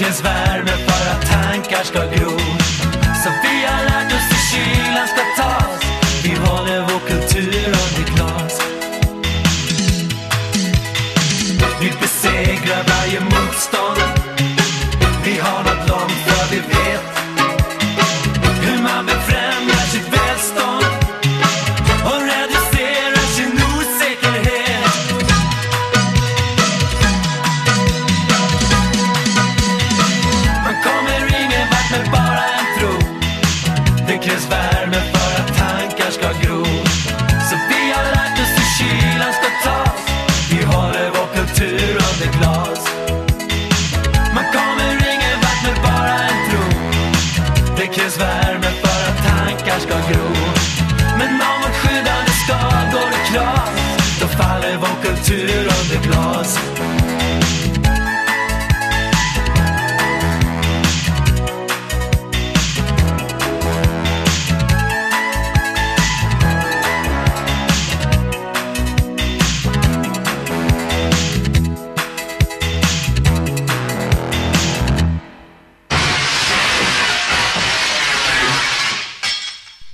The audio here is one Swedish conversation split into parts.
Cause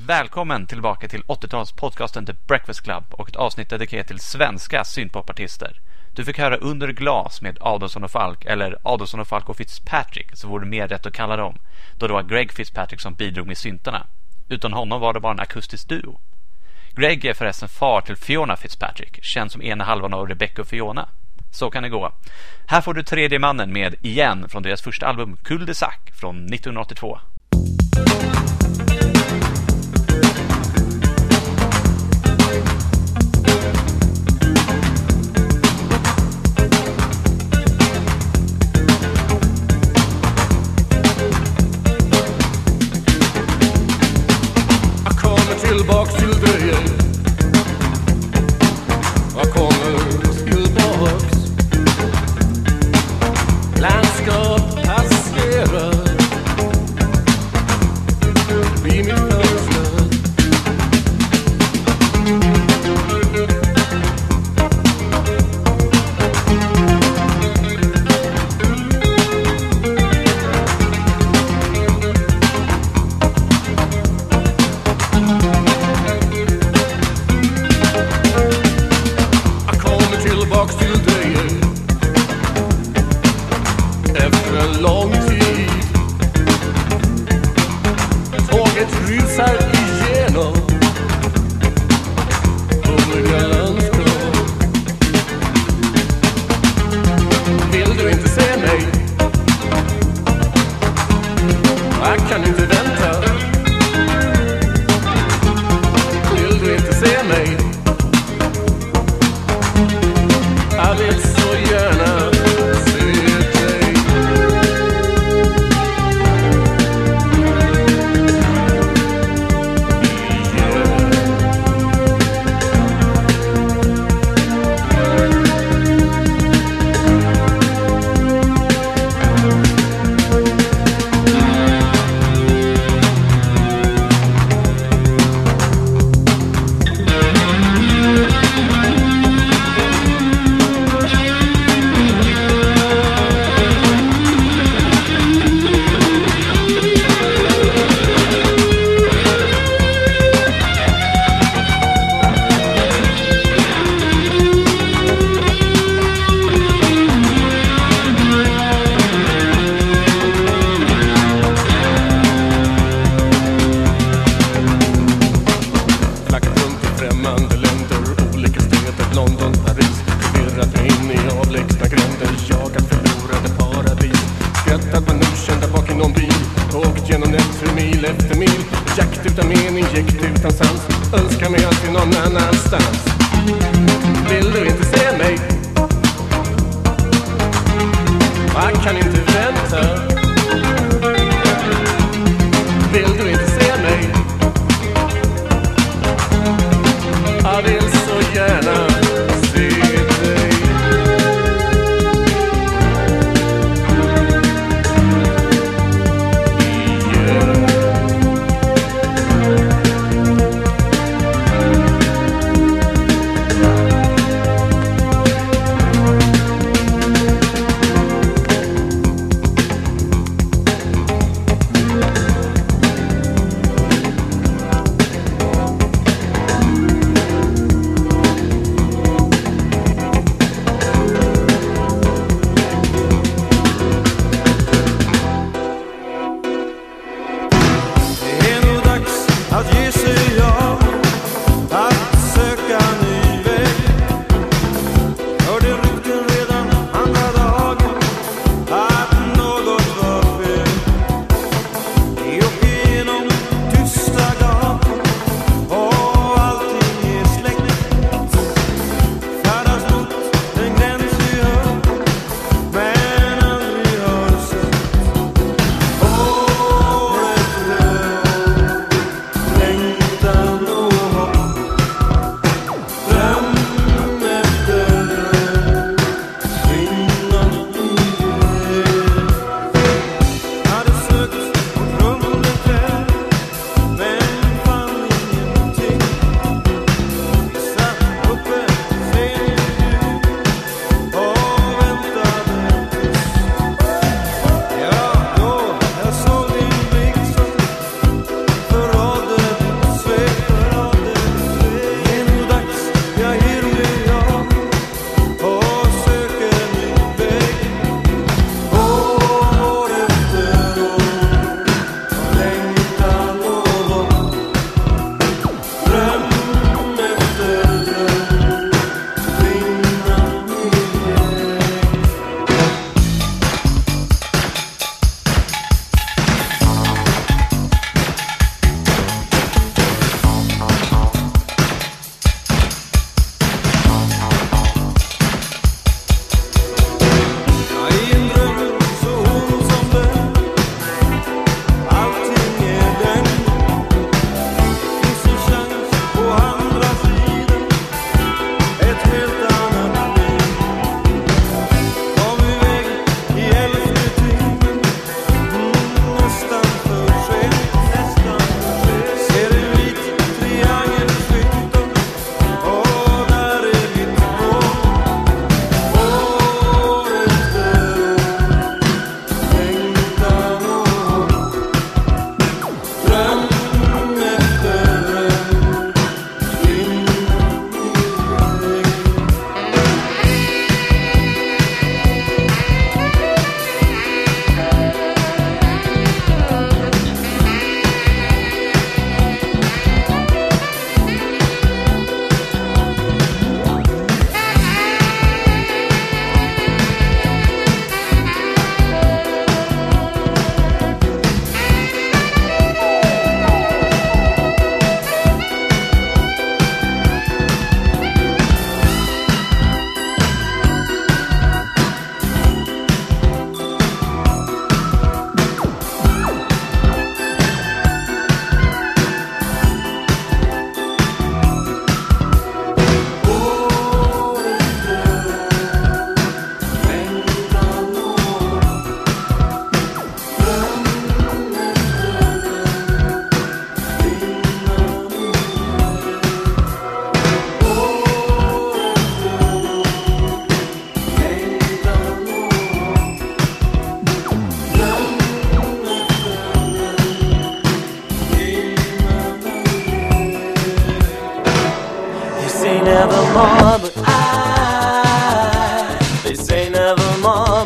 Välkommen tillbaka till 80-talspodcasten The Breakfast Club och ett avsnitt dedikerat till svenska synpopartister. Du fick höra Under glas med Adolfsson och Falk, eller Adolfsson och Falk och Fitzpatrick, så vore det mer rätt att kalla dem, då det var Greg Fitzpatrick som bidrog med syntarna. Utan honom var det bara en akustisk duo. Greg är förresten far till Fiona Fitzpatrick, känd som ena halvan av Rebecca och Fiona. Så kan det gå. Här får du tredje mannen med Igen från deras första album Cul de Sac från 1982.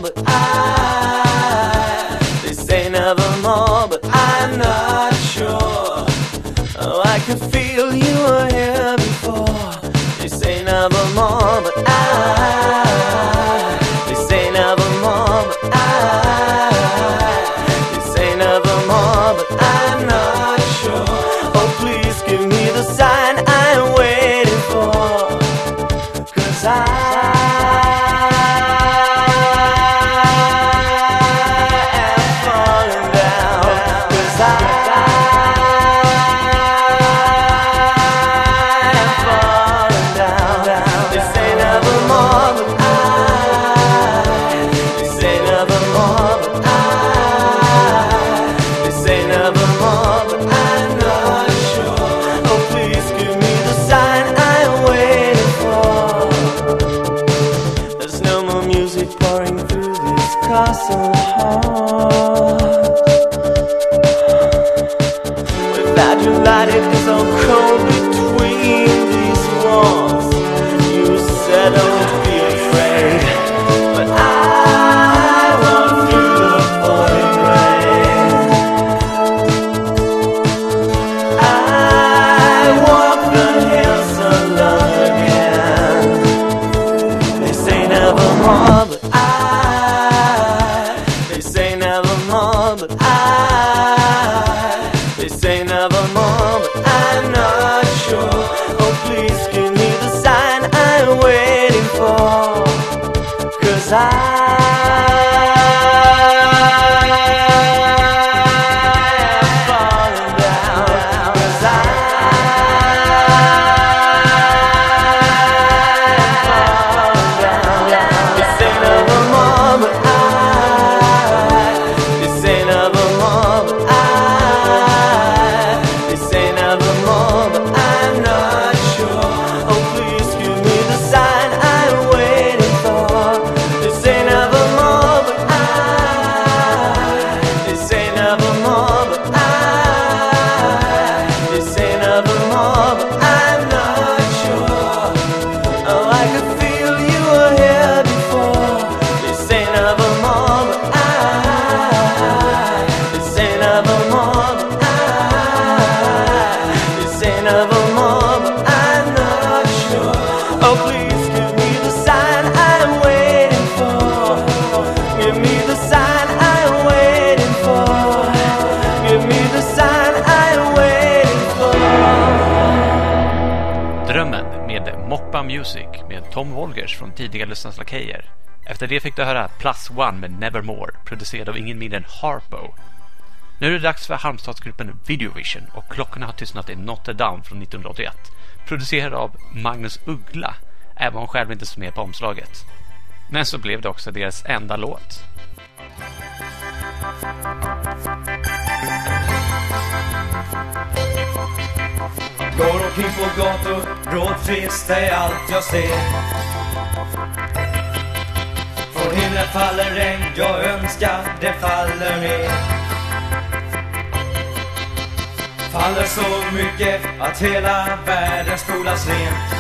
but I Music med Tom Wolgers från tidigare Lyssnarnas Lakejer. Efter det fick du höra Plus One med Nevermore, producerad av ingen mindre än Harpo. Nu är det dags för Halmstadsgruppen Videovision och klockorna har tystnat i Notre Dame från 1981, producerad av Magnus Uggla, även om hon själv inte står med på omslaget. Men så blev det också deras enda låt. Går omkring på gator, råtrist är allt jag ser. Från himlen faller regn, jag önskar det faller ner. Faller så mycket att hela världen spolas rent.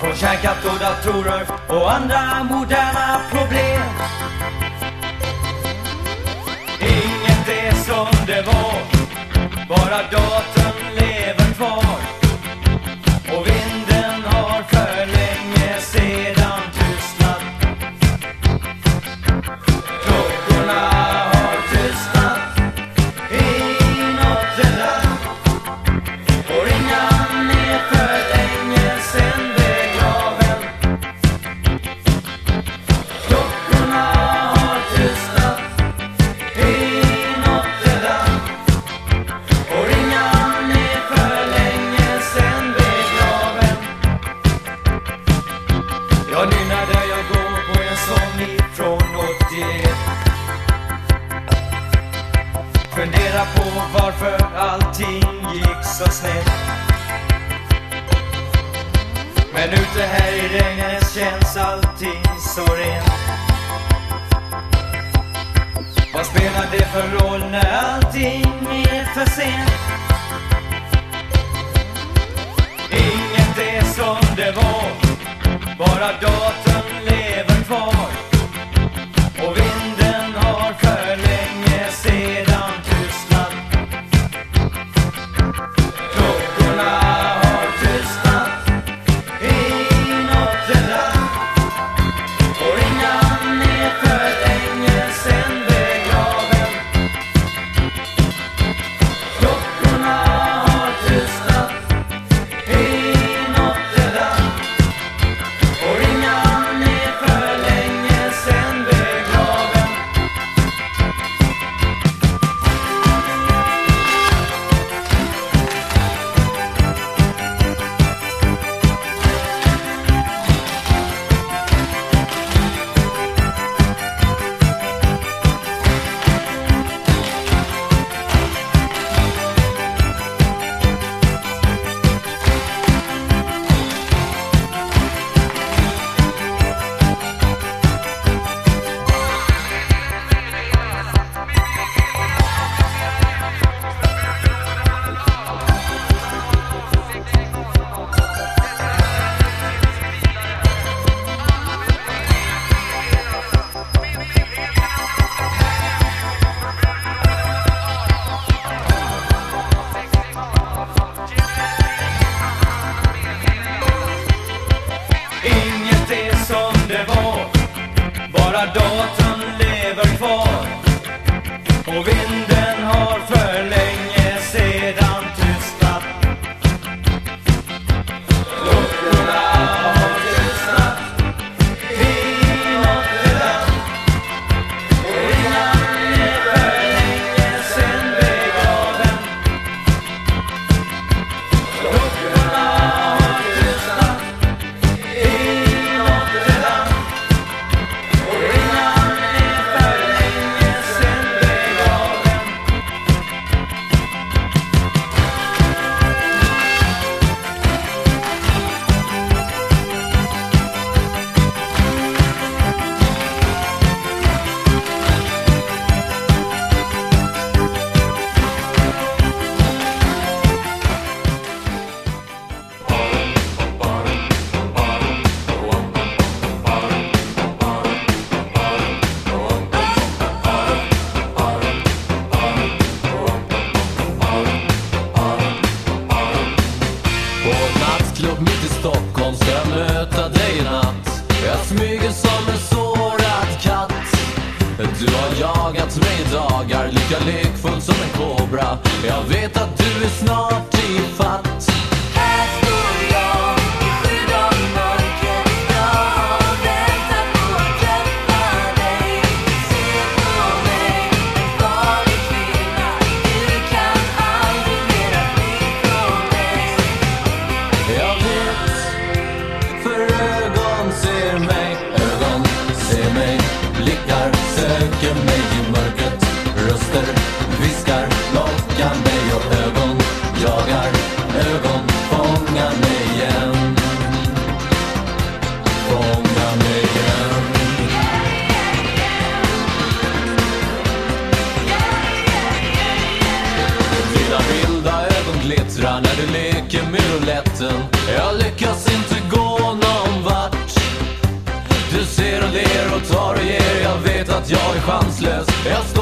Från kärnkraft och datorer och andra moderna problem. Inget är som det var bara datorn Bara datorn lever kvar. Och vinden Du har jagat mig i dagar, lika lekfull som en kobra. Jag vet att du är snart i fatt. att jag är chanslös. Jag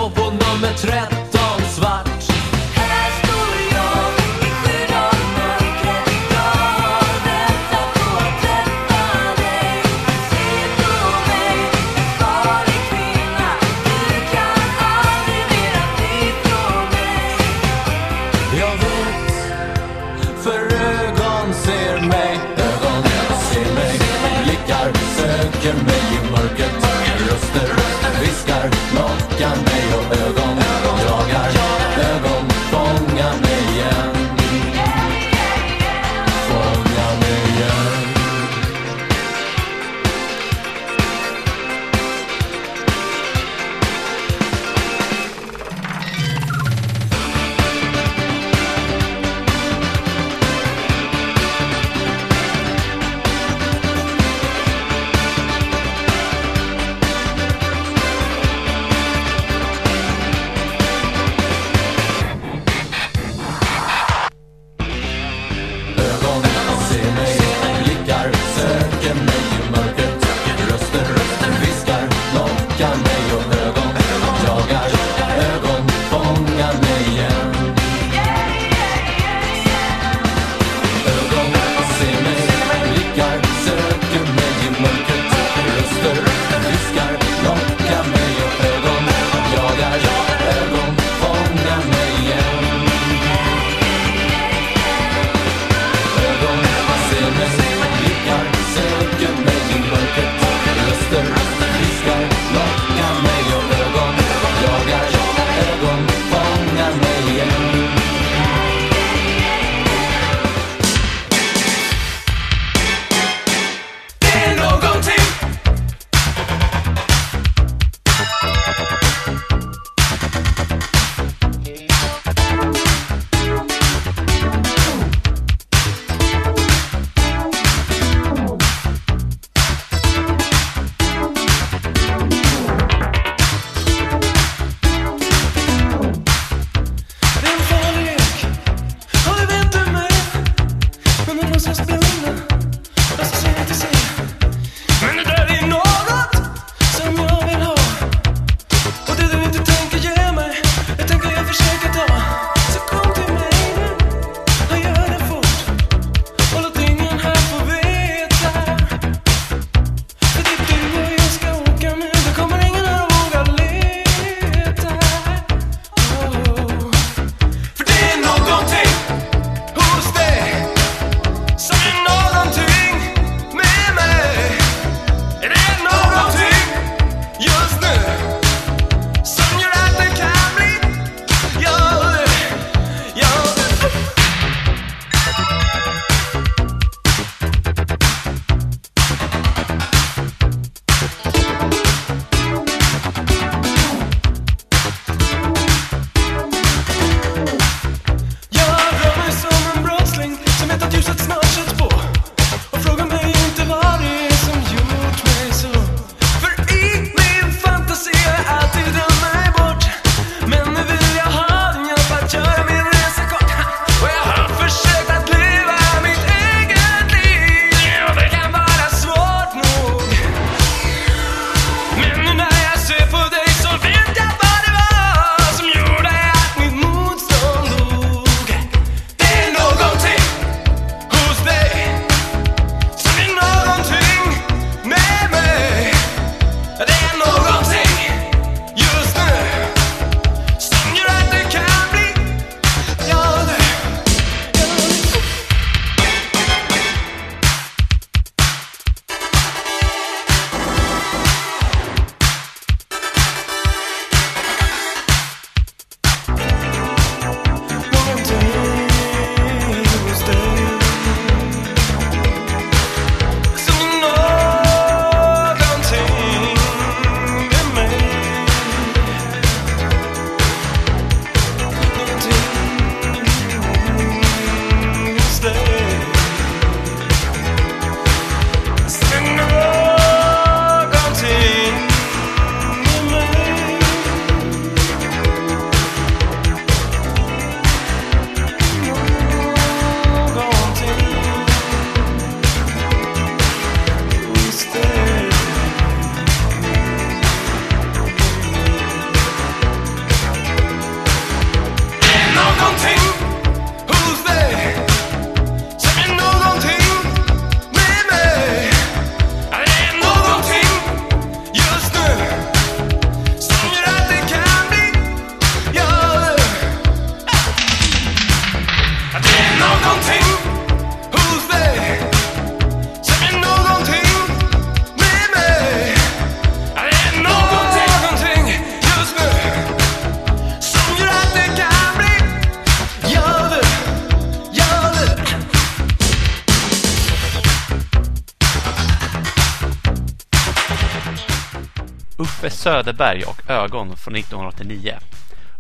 Söderberg och Ögon från 1989.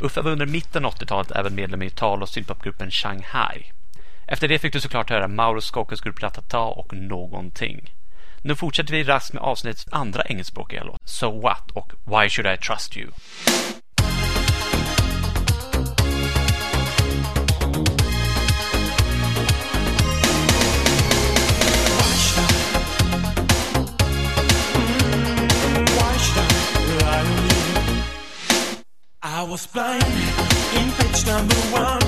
Uffe var under mitten av 80-talet även medlem i tal och syntpopgruppen Shanghai. Efter det fick du såklart höra Mauro Scoccos grupp Ratata och Någonting. Nu fortsätter vi raskt med avsnittets andra engelskspråkiga låt, So What och Why Should I Trust You? was blind in pitch number one,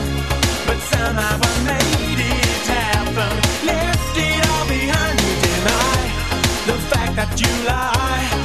but somehow I made it happen. Left it all behind, you deny the fact that you lie.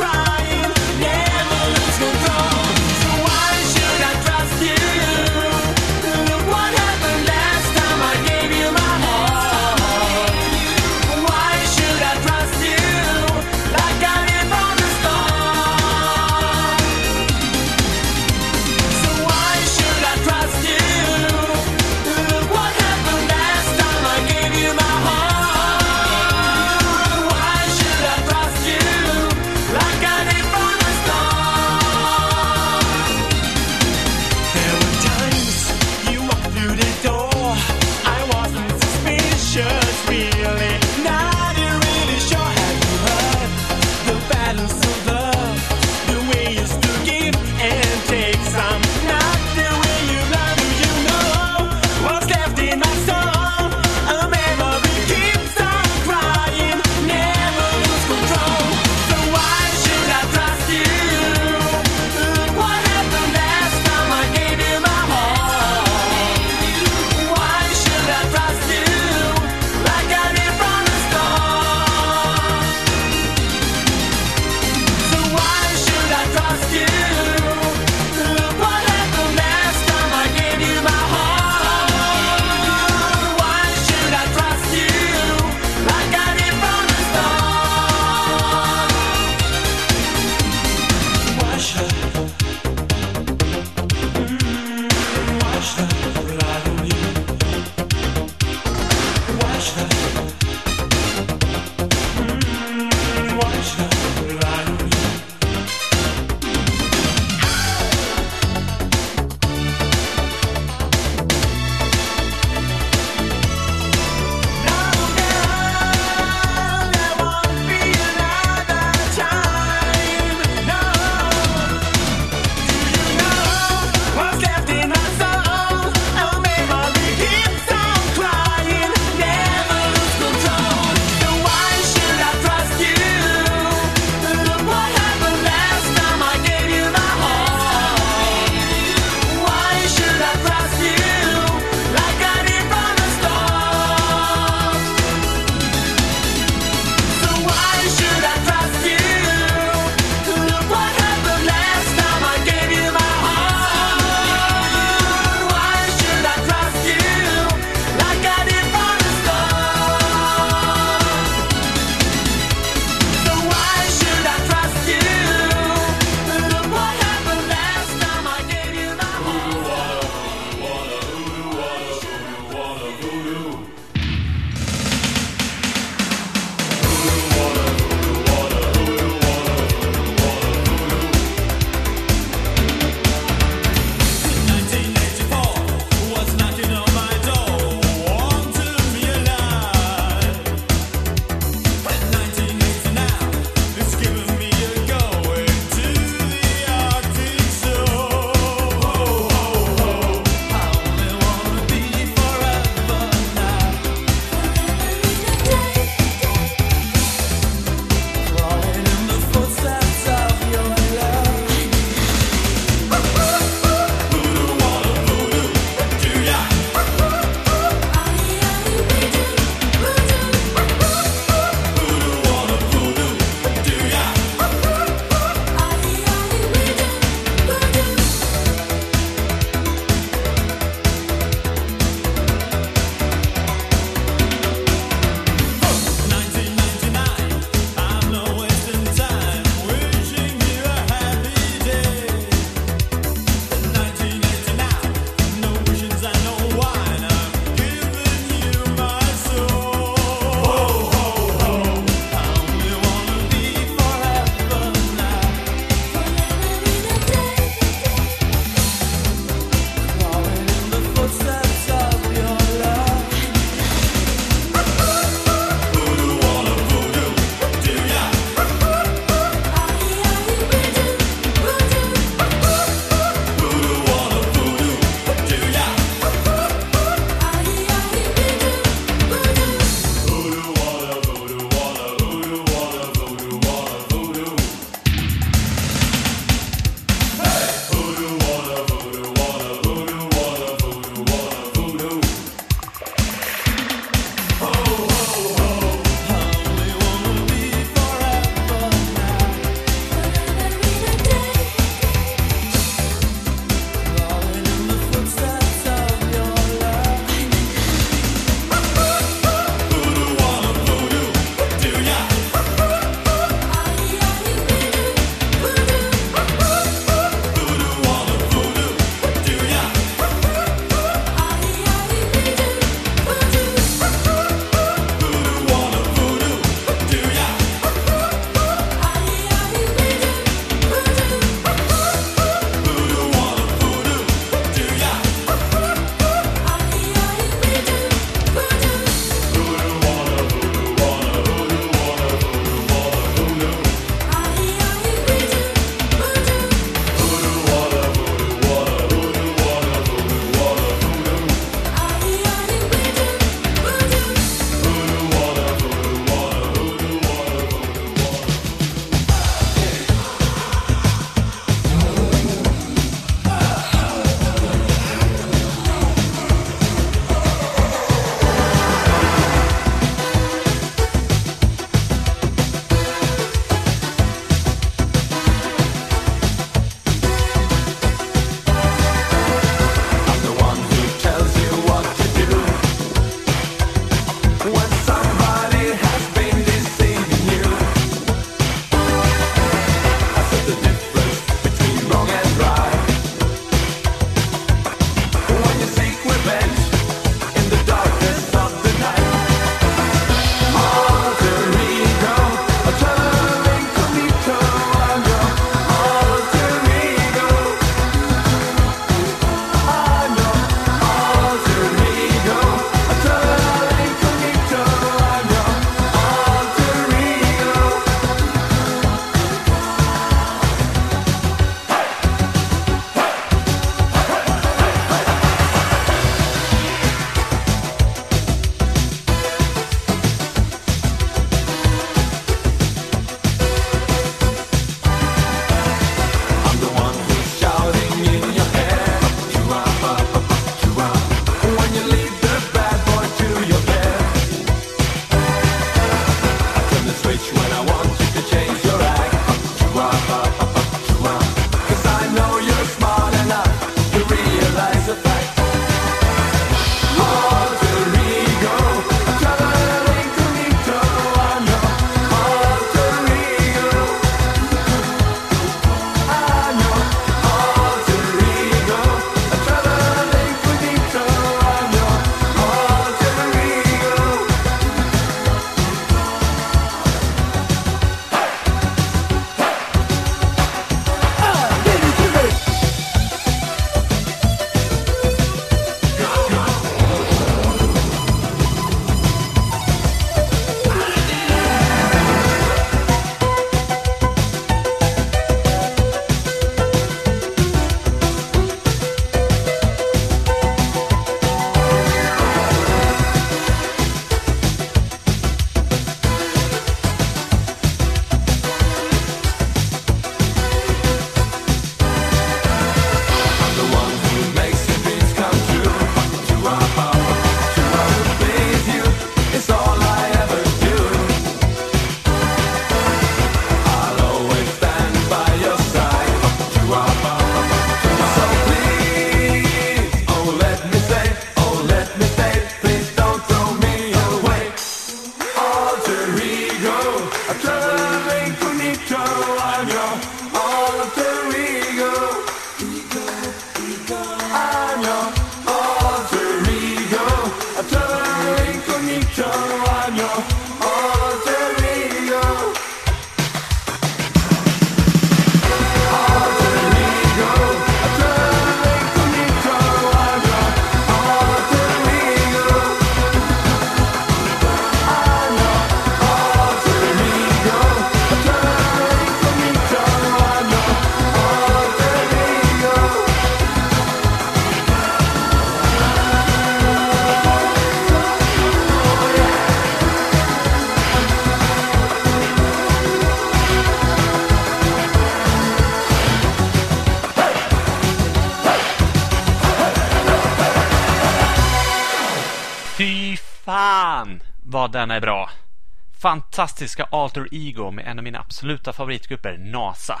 fantastiska alter ego med en av mina absoluta favoritgrupper, NASA.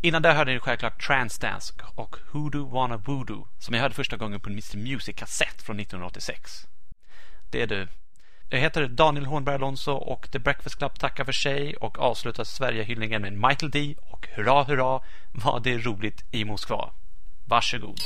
Innan det hörde ni självklart Transdance och Hoodoo Wanna Voodoo som jag hörde första gången på en Mr Music-kassett från 1986. Det är du. Jag heter Daniel Hornberg Alonso och The Breakfast Club tackar för sig och avslutar Sverigehyllningen med Michael D och Hurra Hurra vad det är roligt i Moskva. Varsågod.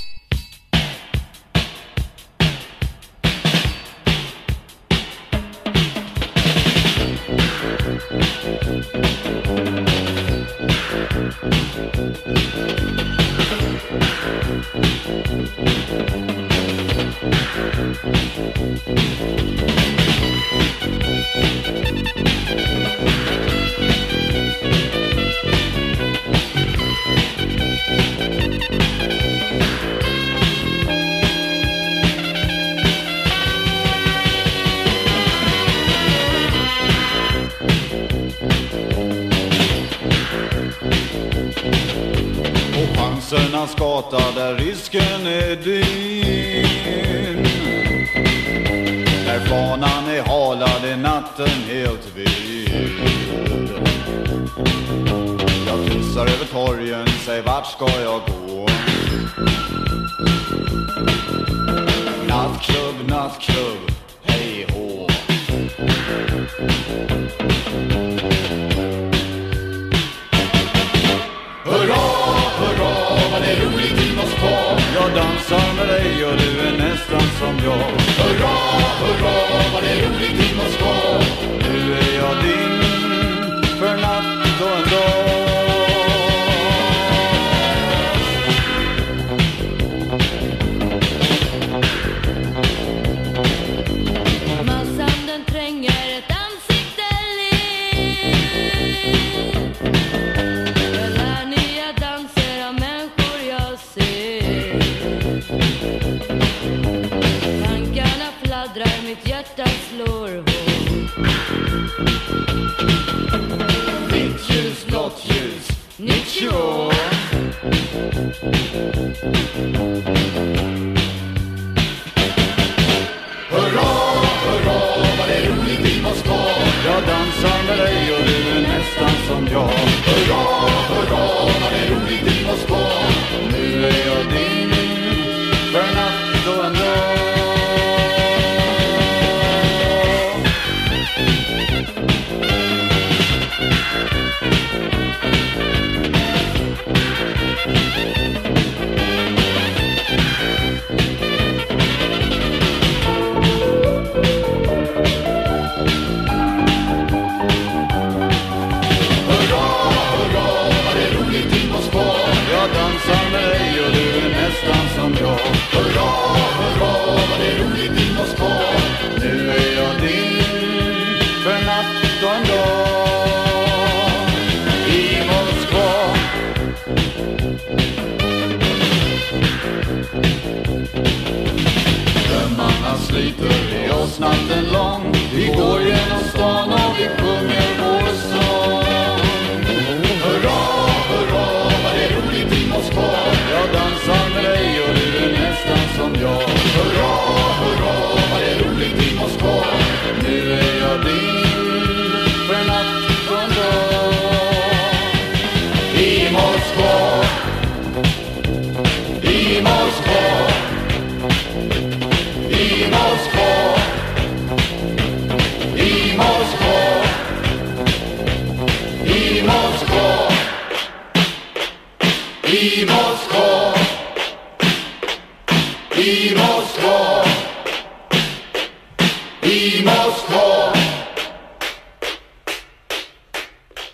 Hurra, hurra, vad det är roligt i Moskva.